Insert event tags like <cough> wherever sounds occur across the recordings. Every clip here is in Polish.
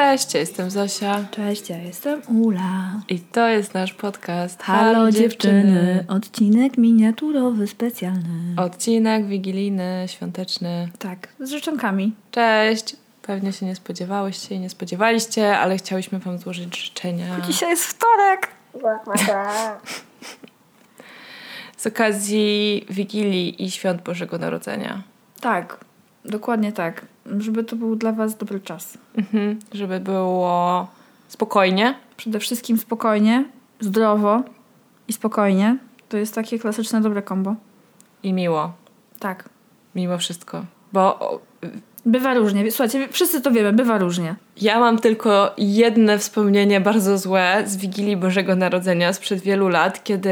Cześć, ja jestem Zosia. Cześć, ja jestem Ula. I to jest nasz podcast. Halo, dziewczyny. Odcinek miniaturowy, specjalny. Odcinek wigilijny, świąteczny. Tak, z życzonkami. Cześć. Pewnie się nie spodziewałyście i nie spodziewaliście, ale chciałyśmy Wam złożyć życzenia. Dzisiaj jest wtorek. <laughs> Z okazji Wigilii i Świąt Bożego Narodzenia. Tak, dokładnie tak. Żeby to był dla Was dobry czas. Mhm, żeby było spokojnie. Przede wszystkim spokojnie, zdrowo i spokojnie. To jest takie klasyczne dobre kombo. I miło. Tak. Mimo wszystko. Bo Bywa różnie. Słuchajcie, wszyscy to wiemy, bywa różnie. Ja mam tylko jedno wspomnienie bardzo złe z Wigilii Bożego Narodzenia sprzed wielu lat, kiedy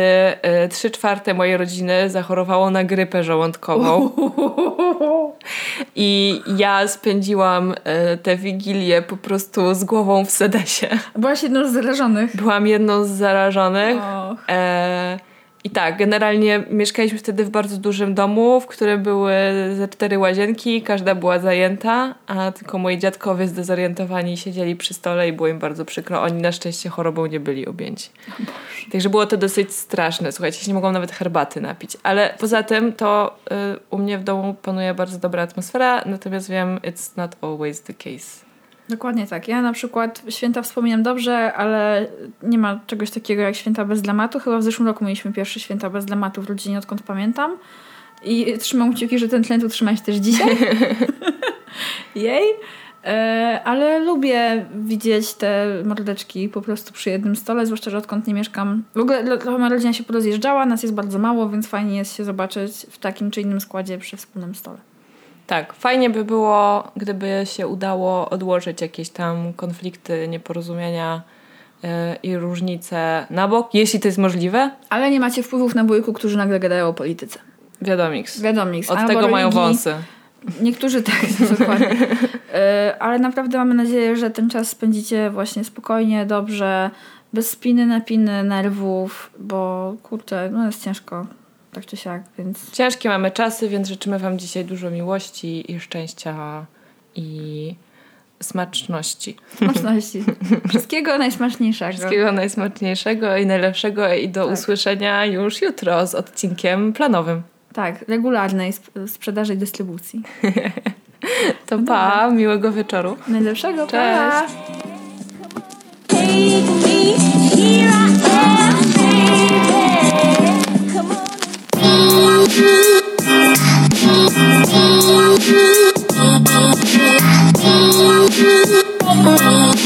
y, trzy czwarte mojej rodziny zachorowało na grypę żołądkową. I ja spędziłam y, tę Wigilię po prostu z głową w sedesie. Byłaś jedną z zarażonych. Byłam jedną z zarażonych. Och. E, I tak, generalnie mieszkaliśmy wtedy w bardzo dużym domu, w którym były ze cztery łazienki, każda była zajęta, a tylko moi dziadkowie zdezorientowani siedzieli przy stole i było im bardzo przykro. Oni na szczęście chorobą nie byli objęci. Także było to dosyć straszne. Słuchajcie, się nie mogłam nawet herbaty napić. Ale poza tym to y, u mnie w domu panuje bardzo dobra atmosfera, natomiast wiem, it's not always the case. Dokładnie tak. Ja na przykład święta wspominam dobrze, ale nie ma czegoś takiego jak święta bez dramatu. Chyba w zeszłym roku mieliśmy pierwsze święta bez dramatu w rodzinie, odkąd pamiętam. I trzymam kciuki, że ten trend utrzyma się też dzisiaj. <laughs> Jej. E, ale lubię widzieć te mordeczki po prostu przy jednym stole, zwłaszcza, że odkąd nie mieszkam. W ogóle trochę moja rodzina się porozjeżdżała, nas jest bardzo mało, więc fajnie jest się zobaczyć w takim czy innym składzie przy wspólnym stole. Tak, fajnie by było, gdyby się udało odłożyć jakieś tam konflikty, nieporozumienia yy, i różnice na bok, jeśli to jest możliwe. Ale nie macie wpływów na bójku, którzy nagle gadają o polityce. Wiadomiks. Wiadomiks. Od albo tego mają wąsy. Niektórzy tak, <laughs> dokładnie. E, Ale naprawdę mamy nadzieję, że ten czas spędzicie właśnie spokojnie, dobrze, bez spiny, napiny, nerwów, bo kurczę, no jest ciężko, tak czy siak, więc Ciężkie mamy czasy, więc życzymy Wam dzisiaj dużo miłości i szczęścia i smaczności. smaczności. <laughs> Wszystkiego najsmaczniejszego. Wszystkiego najsmaczniejszego i najlepszego i do Tak. usłyszenia już jutro z odcinkiem planowym. Tak, regularnej sp- sprzedaży i dystrybucji. <laughs> To pa, miłego wieczoru. Najlepszego, pa! Cześć. Take Daddy.